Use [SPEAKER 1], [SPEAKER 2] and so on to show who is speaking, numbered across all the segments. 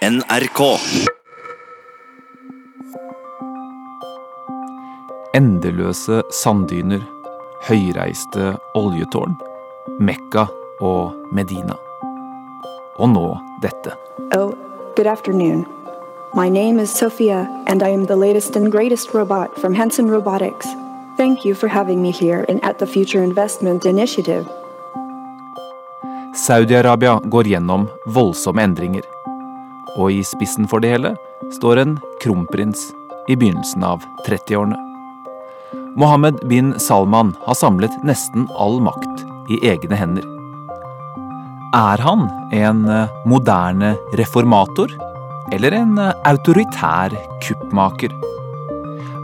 [SPEAKER 1] NRK.
[SPEAKER 2] Endeløse sanddyner, høyreiste oljetårn, Mekka og Medina. Og nå dette.
[SPEAKER 3] Oh, good afternoon. My name is Sophia, and I am the latest and greatest robot from Hanson Robotics. Thank you for having me here and at the Future Investment Initiative.
[SPEAKER 2] Saudi-Arabia går gjennom voldsomme endringer. Og i spissen for det hele står en kronprins i begynnelsen av 30-årene. Mohammed bin Salman har samlet nesten all makt i egne hender. Er han en eh, moderne reformator? Eller en eh, autoritær kuppmaker?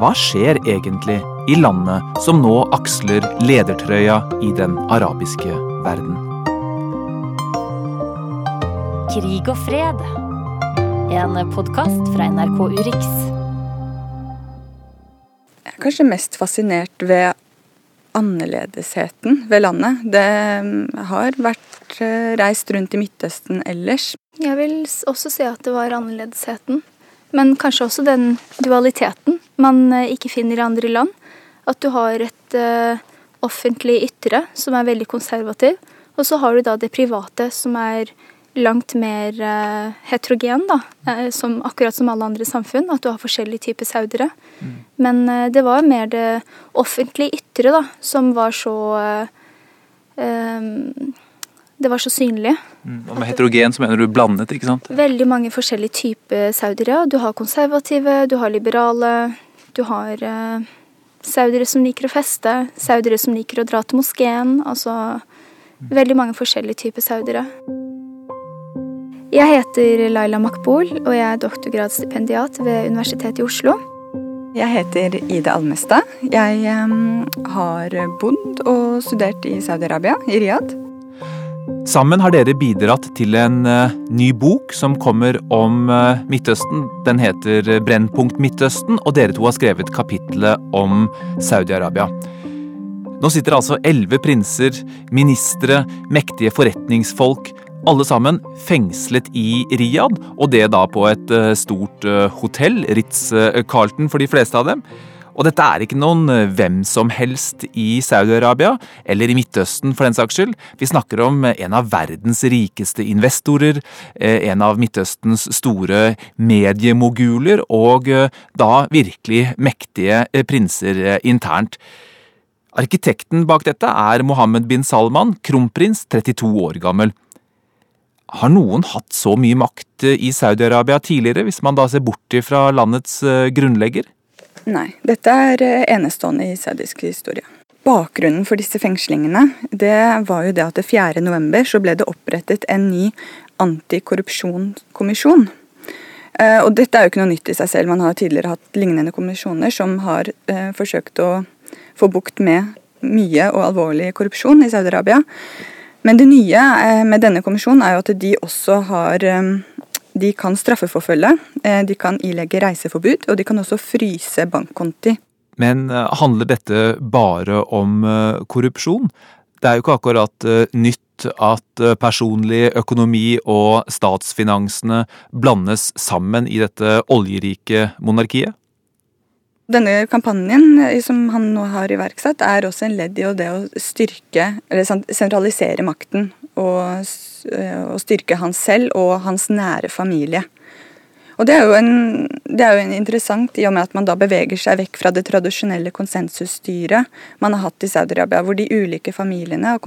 [SPEAKER 2] Hva skjer egentlig i landet som nå aksler ledertrøya i den arabiske verden?
[SPEAKER 4] Krig og fred. En podkast fra NRK Urix.
[SPEAKER 5] Jeg er kanskje mest fascinert ved annerledesheten ved landet. Det mm, har vært eh, reist rundt i Midtøsten ellers.
[SPEAKER 6] Jeg vil også si at det var annerledesheten. Men kanskje også den dualiteten man eh, ikke finner i andre land. At du har et eh, offentlig ytre som er veldig konservativ, og så har du da det private som er langt mer eh, heterogen, da. Eh, som, akkurat som alle andre samfunn. At du har forskjellige typer saudere. Men eh, det var mer det offentlige ytre da, som var så eh, Det var så synlig.
[SPEAKER 2] Og med heterogen så mener du blandet, ikke sant?
[SPEAKER 6] Veldig mange forskjellige typer saudere. Du har konservative, du har liberale, du har uh, saudere som liker å feste, saudere som liker å dra til moskeen. Altså veldig mange forskjellige typer saudere. Jeg heter Laila Makbul, og jeg er doktorgradsstipendiat ved Universitetet i Oslo.
[SPEAKER 5] Jeg heter Ida Almestad. Jeg har bodd og studert i Saudi-Arabia, i Riyadh.
[SPEAKER 2] Sammen har dere bidratt til en eh, ny bok som kommer om eh, Midtøsten. Den heter Brennpunkt Midtøsten, og dere to har skrevet kapitlet om Saudi-Arabia. Nå sitter altså elleve prinser, ministre, mektige forretningsfolk, alle sammen fengslet i Riyadh, og det da på et eh, stort eh, hotell, Ritz-Carlton for de fleste av dem. Og dette er ikke noen eh, hvem som helst i Saudi-Arabia, eller i Midtøsten for den saks skyld. Vi snakker om eh, en av verdens rikeste investorer, eh, en av Midtøstens store mediemoguler, og eh, da virkelig mektige eh, prinser eh, internt. Arkitekten bak dette er Mohammed bin Salman, kronprins, 32 år gammel. Har noen hatt så mye makt eh, i Saudi-Arabia tidligere, hvis man da ser bort fra landets eh, grunnlegger?
[SPEAKER 5] Nei, dette er eh, enestående i saudisk historie. Bakgrunnen for disse fengslingene det var jo det at det 4. november ble det opprettet en ny antikorrupsjonskommisjon. Og dette er jo ikke noe nytt i seg selv. Man har tidligere hatt lignende kommisjoner som har forsøkt å få bukt med mye og alvorlig korrupsjon i Saudi-Arabia. Men det nye eh, med denne kommisjonen er jo at de også har eh, De kan straffeforfølge, eh, de kan ilegge reiseforbud, og de kan også fryse bankkonti.
[SPEAKER 2] Men handler dette bare om korrupsjon? Det er jo ikke akkurat nytt at personlig økonomi og statsfinansene blandes sammen i dette oljerike monarkiet.
[SPEAKER 5] Denne kampanjen eh, som han nå har iverksatt, er også en ledd i det å styrke, eller sentralisere makten. Og, eh, og styrke han selv og hans nære familie. Og det er, en, det er jo en interessant i og med at man da beveger seg vekk fra det tradisjonelle konsensusstyret man har hatt i Saudi-Arabia, hvor de ulike familiene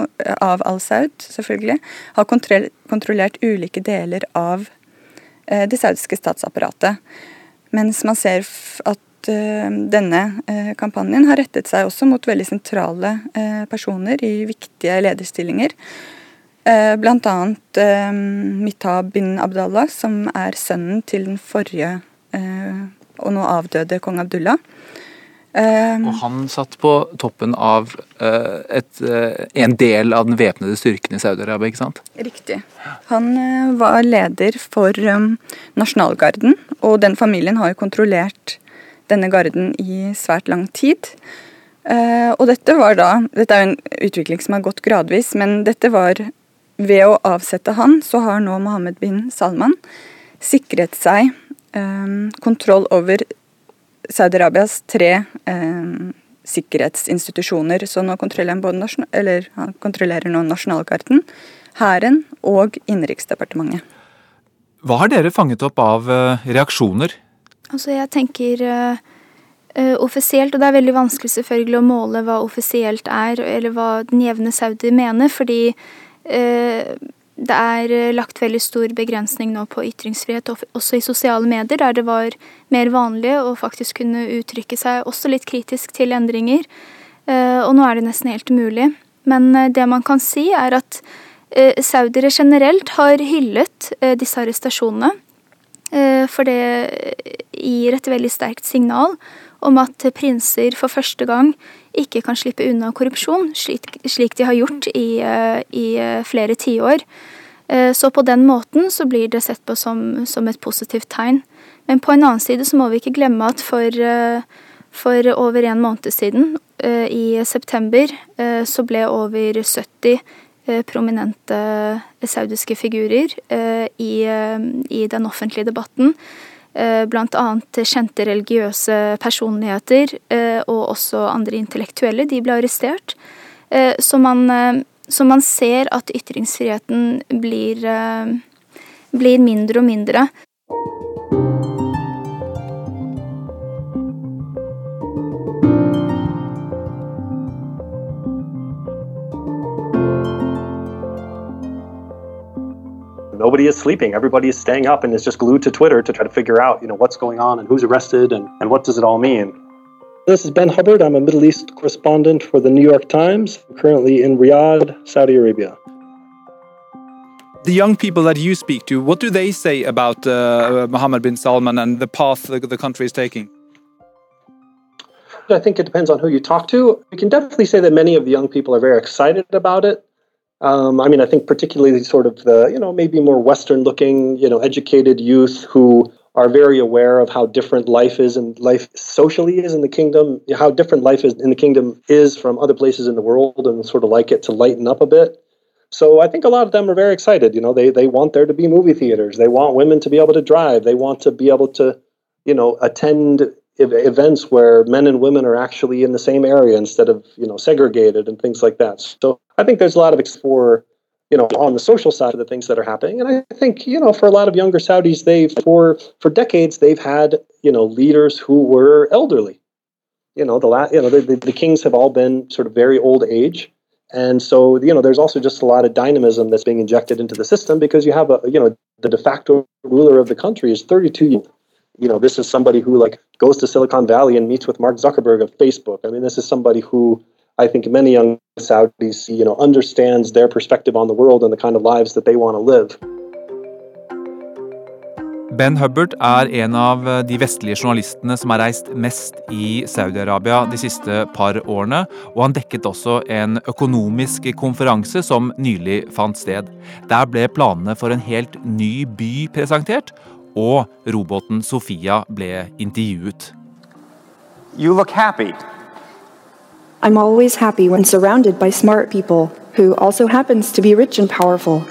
[SPEAKER 5] av al-Saud selvfølgelig har kontrollert ulike deler av eh, det saudiske statsapparatet. Mens man ser f- at eh, denne eh, kampanjen har rettet seg også mot veldig sentrale eh, personer i viktige lederstillinger. Bl.a. Mitab bin Abdallah, som er sønnen til den forrige og nå avdøde kong Abdullah.
[SPEAKER 2] Og han satt på toppen av et, en del av den væpnede styrken i Saudi-Arabia, ikke sant?
[SPEAKER 5] Riktig. Han var leder for nasjonalgarden, og den familien har jo kontrollert denne garden i svært lang tid. Eh, og dette var da Dette er jo en utvikling som har gått gradvis, men dette var Ved å avsette han, så har nå Mohammed bin Salman sikret seg kontroll over Saudi-Arabias tre sikkerhetsinstitusjoner. Så nå kontrollerer han, både eller, han kontrollerer nå nasjonalgarden, hæren og Innenriksdepartementet.
[SPEAKER 2] Hva har dere fanget opp av reaksjoner?
[SPEAKER 6] Altså, jeg tenker uh, uh, offisielt, og det er veldig vanskelig selvfølgelig å måle hva offisielt er, eller hva den jevne saudi mener, fordi uh, det er lagt veldig stor begrensning nå på ytringsfrihet, også i sosiale medier, der det var mer vanlig å faktisk kunne uttrykke seg også litt kritisk til endringer. Og nå er det nesten helt umulig. Men det man kan si, er at saudiere generelt har hyllet disse arrestasjonene. For det gir et veldig sterkt signal om at prinser for første gang ikke kan slippe unna korrupsjon, slik, de har gjort i, eh, i eh, flere tiår. Eh, så på den måten så blir det sett på som, som, et positivt tegn. Men på en annen side så må vi ikke glemme at for, for over en måned siden, i september, så ble over 70 prominente saudiske figurer i, i den offentlige debatten Eh, bl.a. kjente religiøse personligheter eh, og også andre intellektuelle. De ble arrestert. Eh, så man, så man ser at ytringsfriheten blir, blir mindre og mindre.
[SPEAKER 1] Nobody is sleeping. Everybody is staying up and is just glued to Twitter to try to figure out, you know, what's going on and who's arrested and, and what does it all mean. This is Ben Hubbard. I'm a Middle East correspondent for the New York Times, I'm currently in Riyadh, Saudi Arabia.
[SPEAKER 7] The young people that you speak to, what do they say about uh, Mohammed bin Salman and the path the, the country is taking?
[SPEAKER 1] I think it depends on who you talk to. We can definitely say that many of the young people are very excited about it. Um, I mean, I think particularly sort of the, you know, maybe more Western looking, you know, educated youth who are very aware of how different life is and life socially is in the kingdom, how different life is in the kingdom is from other places in the world and sort of like it to lighten up a bit. So I think a lot of them are very excited. You know, they they want there to be movie theaters. They want women to be able to drive. They want to be able to, you know, attend events where men and women are actually in the same area instead of you know segregated and things like that. So I think there's a lot of for you know on the social side of the things that are happening, and I think you know for a lot of younger Saudis, they've for for decades they've had you know leaders who were elderly. You know the last you know the, the, the kings have all been sort of very old age. And so, you know, there's also just a lot of dynamism that's being injected into the system because you have a, you know, the de facto ruler of the country is 32 years you know, this is somebody who like goes to Silicon Valley and meets with Mark Zuckerberg of Facebook. I mean, this is somebody who I think many young Saudis, you know, understands their perspective on the world and the kind of lives that they want to live.
[SPEAKER 2] Ben Hubbard er en av de vestlige journalistene som har reist mest i Saudi-Arabia de siste par årene, og han dekket også en økonomisk konferanse som nylig fant sted. Der ble planene for en helt ny by presentert, og roboten Sofia ble intervjuet.
[SPEAKER 8] You look happy.
[SPEAKER 3] I'm always happy when surrounded by smart people who also happens to be rich and powerful.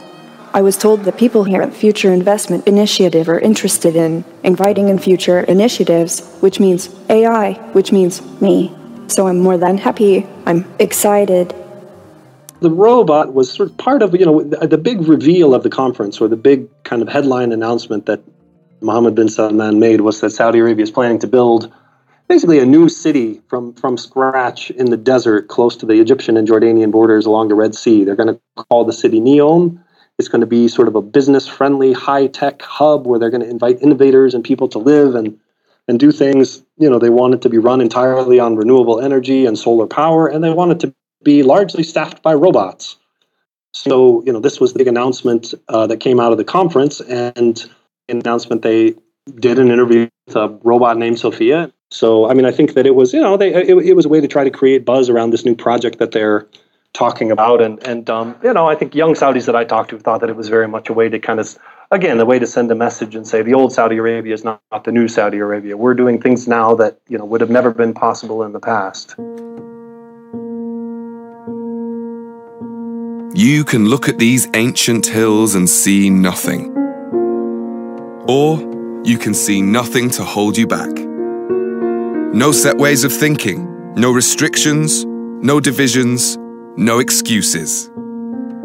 [SPEAKER 3] I was told that people here at Future Investment Initiative are interested in inviting in future initiatives, which means AI, which means me. So I'm more than happy. I'm excited.
[SPEAKER 1] The robot was sort of part of, you know, the big reveal of the conference or the big kind of headline announcement that Mohammed bin Salman made was that Saudi Arabia is planning to build basically a new city from, from scratch in the desert close to the Egyptian and Jordanian borders along the Red Sea. They're going to call the city Neom. It's going to be sort of a business friendly, high tech hub where they're going to invite innovators and people to live and, and do things. You know, they want it to be run entirely on renewable energy and solar power, and they want it to be largely staffed by robots. So, you know, this was the big announcement uh, that came out of the conference. And announcement, they did an interview with a robot named Sophia. So, I mean, I think that it was, you know, they, it, it was a way to try to create buzz around this new project that they're talking about. And, and um, you know, I think young Saudis that I talked to thought that it was very much a way to kind of, again, a way to send a message and say the old Saudi Arabia is not, not the new Saudi Arabia. We're doing things now that, you know, would have never been possible in the past.
[SPEAKER 9] You can look at these ancient hills and see nothing Or you can see nothing to hold you back. No set ways of thinking, no restrictions, no divisions, no excuses.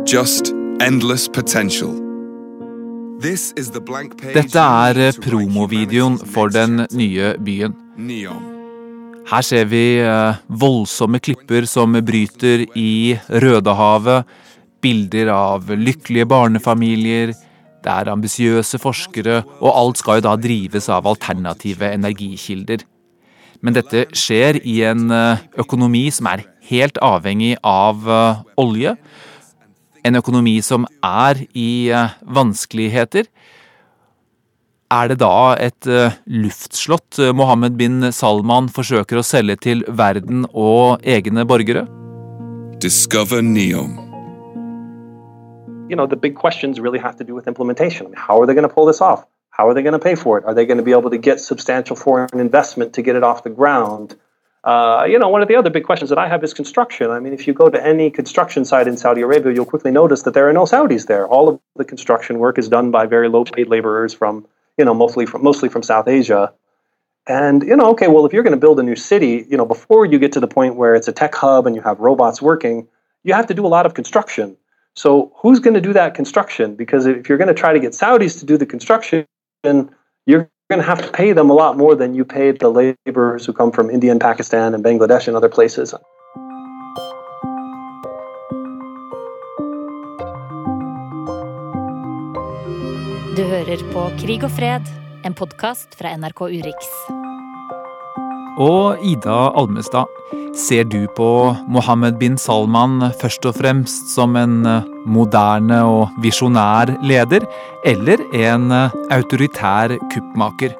[SPEAKER 9] Just endless potential.
[SPEAKER 2] Dette er
[SPEAKER 9] write
[SPEAKER 2] promovideoen for den nye byen. Her ser vi eh, voldsomme klipper som bryter i Rødehavet, bilder av lykkelige barnefamilier, det er ambisiøse forskere, og alt skal jo da drives av alternative energikilder. Men dette skjer i en eh, økonomi som er helt avhengig av eh, olje. En økonomi som er i eh, vanskeligheter. Er det da et luftslott Mohammed bin Salman forsøker å selge til verden og egne borgere?
[SPEAKER 9] Discover Neon.
[SPEAKER 1] You know, the big questions really have to do with implementation. How are they going to pull this off? How are they going to pay for it? Are they going to be able to get substantial foreign investment to get it off the ground? Uh, you know, one of the other big questions that I have is construction. I mean, if you go to any construction site in Saudi Arabia, you'll quickly notice that there are no Saudis there. All of the construction work is done by very low-paid laborers from, you know, mostly from mostly from South Asia. And you know, okay, well, if you're going to build a new city, you know, before you get to the point where it's a tech hub and you have robots working, you have to do a lot of construction. So who's going to do that construction? Because if you're going to try to get Saudis to do the construction, you're going to have to pay them a lot more than you paid the laborers who come from India and Pakistan and Bangladesh and other places.
[SPEAKER 4] Du hører på Krig og fred, en podkast fra NRK Urix.
[SPEAKER 2] Og Ida Almestad, ser du på Mohammed bin Salman først og fremst som en eh, moderne og visjonær leder, eller en eh, autoritær kuppmaker?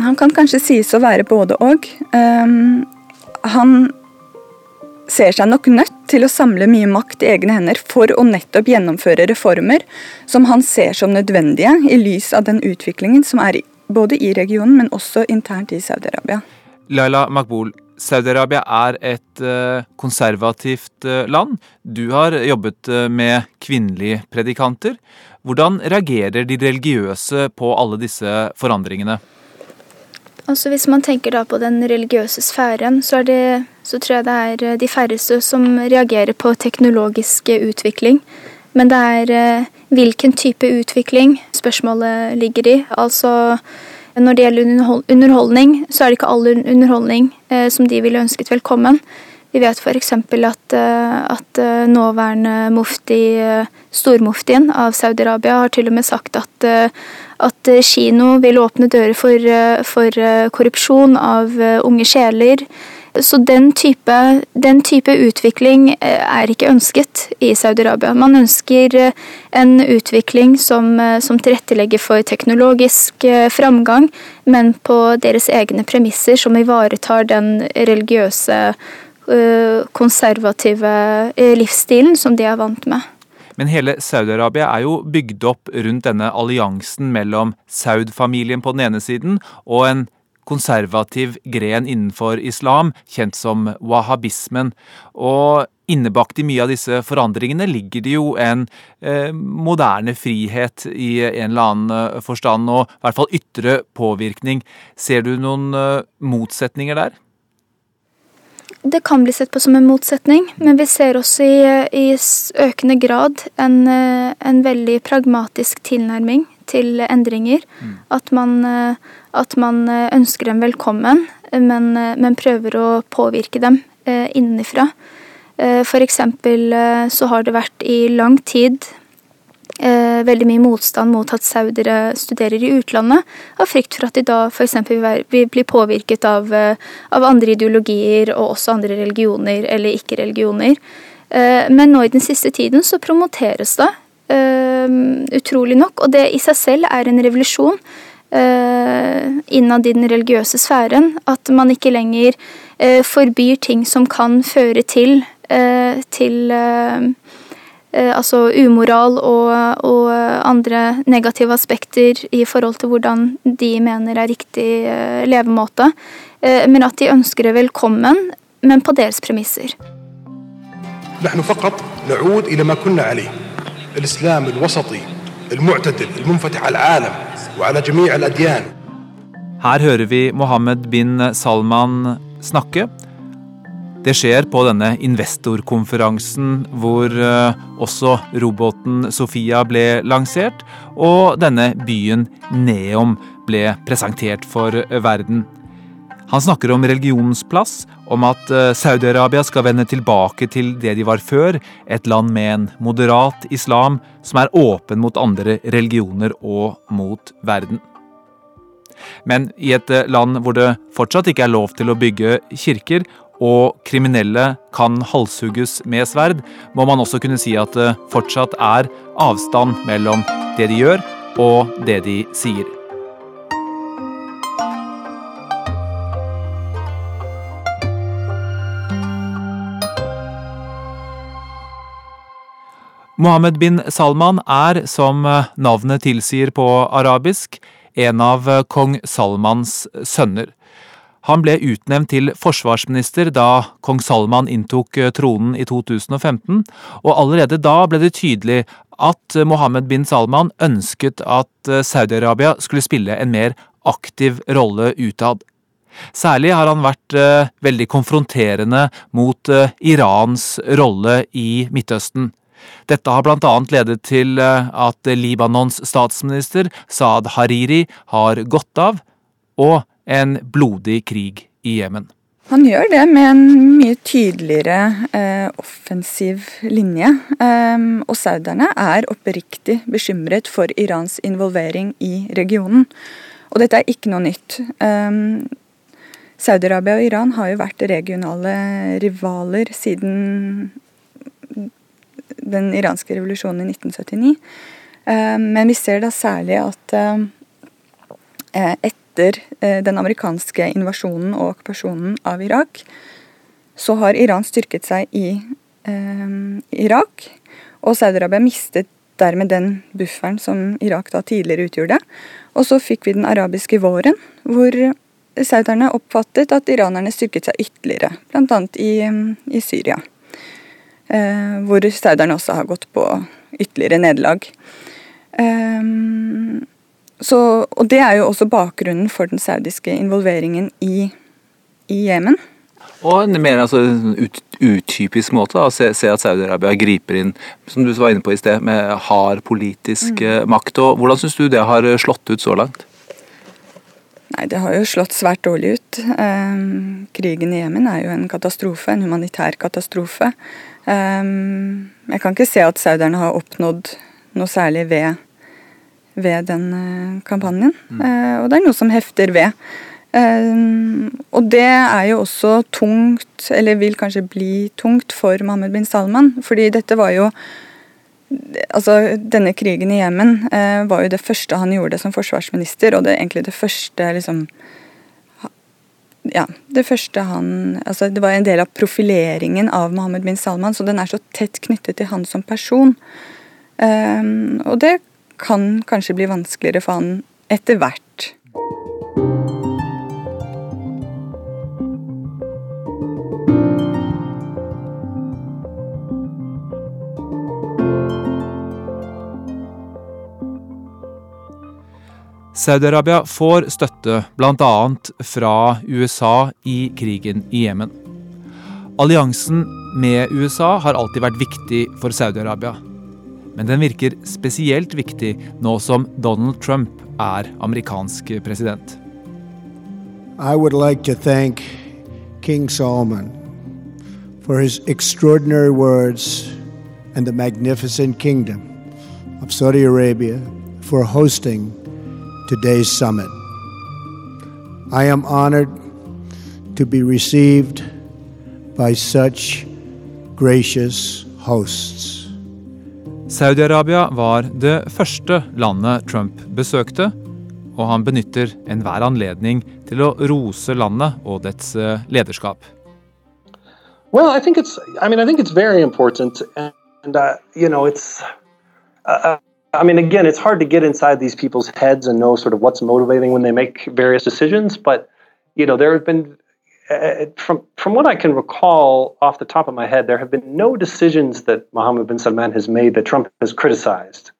[SPEAKER 5] Han kan kanskje sies å være både og. Um, han ser seg nok nødt til å samle mye makt i egne hender for å nettopp gjennomføre reformer som han ser som nødvendige i lys av den utviklingen som er i, både i regionen, men også internt i Saudi-Arabia.
[SPEAKER 2] Laila Makbul, Saudi-Arabia er et eh, konservativt eh, land. Du har jobbet eh, med kvinnelige predikanter. Hvordan reagerer de religiøse på alle disse forandringene?
[SPEAKER 6] Altså Hvis man tenker da på den religiøse sfæren, så, er det, så tror jeg det er de færreste som reagerer på teknologisk utvikling. Men det er eh, hvilken type utvikling spørsmålet ligger i. Altså når det gjelder underholdning, så er det ikke all underholdning eh, som de ville ønsket velkommen. Vi vet f.eks. At, eh, at nåværende mufti, stormuftien av Saudi-Arabia, har til og med sagt at, at kino vil åpne dører for, for korrupsjon av unge sjeler. Så den type, den type utvikling eh, er ikke ønsket i Saudi-Arabia. Man ønsker eh, en utvikling som, eh, som tilrettelegger for teknologisk framgang, men på deres egne premisser, som ivaretar den religiøse, konservative livsstilen som de er vant med.
[SPEAKER 2] Men hele Saudi-Arabia er jo bygd opp rundt denne alliansen mellom Saud-familien på den ene siden og en konservativ gren innenfor islam, kjent som wahhabismen. Og innebakt i mye av disse forandringene ligger det jo en eh, moderne frihet i en eller annen eh, forstand, og i hvert fall ytre påvirkning. Ser du noen eh, motsetninger der?
[SPEAKER 6] Det kan bli sett på som en motsetning, men vi ser også i, i økende grad en, eh, en veldig pragmatisk tilnærming til endringer. At, man, eh, at man eh, ønsker dem velkommen, men, eh, men prøver å påvirke dem eh, innenfra. Eh, eh, så har det vært i lang tid eh, veldig mye motstand mot at saudere studerer i utlandet, av frykt for at de da f.eks. vil bli påvirket av, av andre ideologier og også andre religioner eller ikke-religioner. Men nå i den siste tiden så promoteres det utrolig nok, og det i seg selv er en revolusjon eh, innad i den religiøse sfæren. At man ikke lenger eh, forbyr ting som kan føre til, eh, til eh, eh, altså umoral og, og andre negative aspekter i forhold til hvordan de mener er riktig eh, levemåte. Eh, men at de ønsker det velkommen, men på deres premisser.
[SPEAKER 10] نحن فقط نعود إلى ما كنا عليه الإسلام الوسطي المعتدل المنفتح على العالم وعلى جميع الأديان
[SPEAKER 2] Her hører vi Mohammed bin Salman snakke. Det skjer på denne investorkonferansen hvor eh, også roboten Sofia ble lansert, og denne byen Neom ble presentert for verden. Han snakker om religionens plass, om at eh, Saudi-Arabia skal vende tilbake til det de var før, et land med en moderat islam som er åpen mot andre religioner og mot verden. Men i et eh, land hvor det fortsatt ikke er lov til å bygge kirker, og kriminelle kan halshugges med sverd, må man også kunne si at det fortsatt er avstand mellom det de gjør og det de sier. Mohammed bin Salman er, som navnet tilsier på arabisk, en av kong Salmans sønner. Han ble utnevnt til forsvarsminister da kong Salman inntok tronen i 2015, og allerede da ble det tydelig at Mohammed bin Salman ønsket at Saudi-Arabia skulle spille en mer aktiv rolle utad. Særlig har han vært veldig konfronterende mot Irans rolle i Midtøsten. Dette har blant annet ledet til eh, at Libanons statsminister Saad Hariri har gått av, og en blodig krig i Jemen.
[SPEAKER 5] Han gjør det med en mye tydeligere eh, offensiv linje. Eh, og sauderne er oppriktig bekymret for Irans involvering i regionen. Og dette er ikke noe nytt. Eh, Saudi-Arabia og Iran har jo vært regionale rivaler siden den iranske revolusjonen i 1979. Eh, men vi ser da særlig at eh, etter eh, den amerikanske invasjonen og okkupasjonen av Irak, så har Iran styrket seg i Irak. Og Saudi-Arabia mistet dermed den bufferen som Irak da tidligere utgjorde. Og så fikk vi den arabiske våren, hvor sauderne oppfattet at iranerne styrket seg ytterligere, bl.a. I, i Syria. Eh, hvor sauderne også har gått på ytterligere nederlag. Eh, og det er jo også bakgrunnen for den saudiske involveringen i, i Jemen.
[SPEAKER 2] Og en mer altså, ut, utypisk måte å se, se, at Saudi-Arabia griper inn som du var inne på i sted, med hard politisk mm. Eh, makt. og Hvordan syns du det har slått ut så langt?
[SPEAKER 5] Nei, Det har jo slått svært dårlig ut. Eh, krigen i Jemen er jo en katastrofe, en humanitær katastrofe. Um, jeg kan ikke se at sauderne har oppnådd noe særlig ved, ved den uh, kampanjen. Mm. Uh, og det er noe som hefter ved. Um, og det er jo også tungt, eller vil kanskje bli tungt, for Mohammed bin Salman. Fordi dette var jo Altså, denne krigen i Jemen uh, var jo det første han gjorde som forsvarsminister, og det er egentlig det første liksom ja, det første han altså Det var en del av profileringen av Mohammed bin Salman, så den er så tett knyttet til han som person. Um, og det kan kanskje bli vanskeligere for han etter hvert.
[SPEAKER 2] Saudi-Arabia får støtte bl.a. fra USA i krigen i Jemen. Alliansen med USA har alltid vært viktig for Saudi-Arabia. Men den virker spesielt viktig nå som Donald Trump er amerikansk president.
[SPEAKER 11] I would like to thank King Solomon for his extraordinary words and the magnificent kingdom of Saudi Arabia for hosting today's summit. I am honored to be received by such gracious hosts.
[SPEAKER 2] Saudi-Arabia var det første landet Trump besøkte, og han benytter enhver anledning til å rose landet og dets eh, lederskap.
[SPEAKER 1] Well, I think it's. I mean, I think it's very important, and uh, you know, it's. Uh, I mean, again, it's hard to get inside these people's heads and know sort of what's motivating when they make various decisions. But you know, there have been, uh, from from what I can recall off the top of my head, there have been no decisions that Mohammed bin Salman has made that Trump has criticized.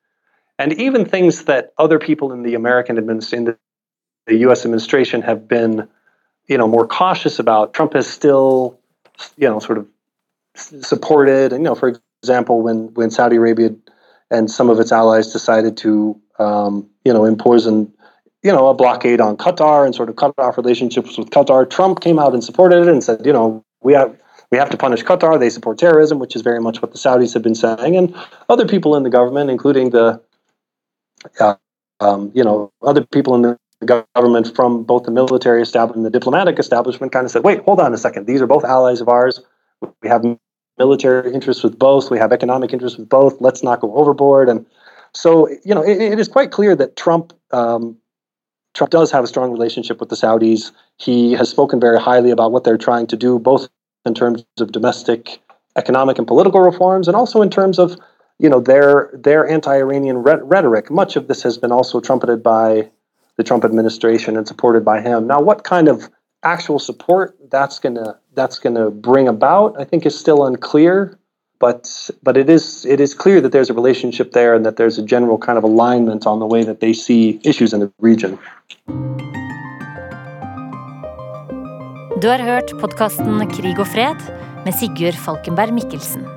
[SPEAKER 1] and even things that other people in the American administration, the U.S. administration, have been, you know, more cautious about. Trump has still, you know, sort of supported, and you know, for example, when when Saudi Arabia and some of its allies decided to, um, you know, impose an, you know, a blockade on Qatar and sort of cut off relationships with Qatar, Trump came out and supported it and said, you know, we have we have to punish Qatar. They support terrorism, which is very much what the Saudis have been saying, and other people in the government, including the, uh, um, you know, other people in the government from both the military establishment and the diplomatic establishment, kind of said, wait, hold on a second. These are both allies of ours. We have military interests with both. We have economic interests with both. Let's not go overboard. And so, you know, it, it is quite clear that Trump. Um, Trump does have a strong relationship with the Saudis. He has spoken very highly about what they're trying to do, both in terms of domestic economic and political reforms, and also in terms of you know their their anti-Iranian rhetoric. Much of this has been also trumpeted by the Trump administration and supported by him. Now, what kind of actual support that's gonna that's gonna bring about, I think, is still unclear. But but it is it is clear that there's a relationship there and that there's a general kind of alignment on the way that they see issues in the region.
[SPEAKER 4] Du har hørt podkasten Krig og fred med Sigurd Falkenberg Mikkelsen.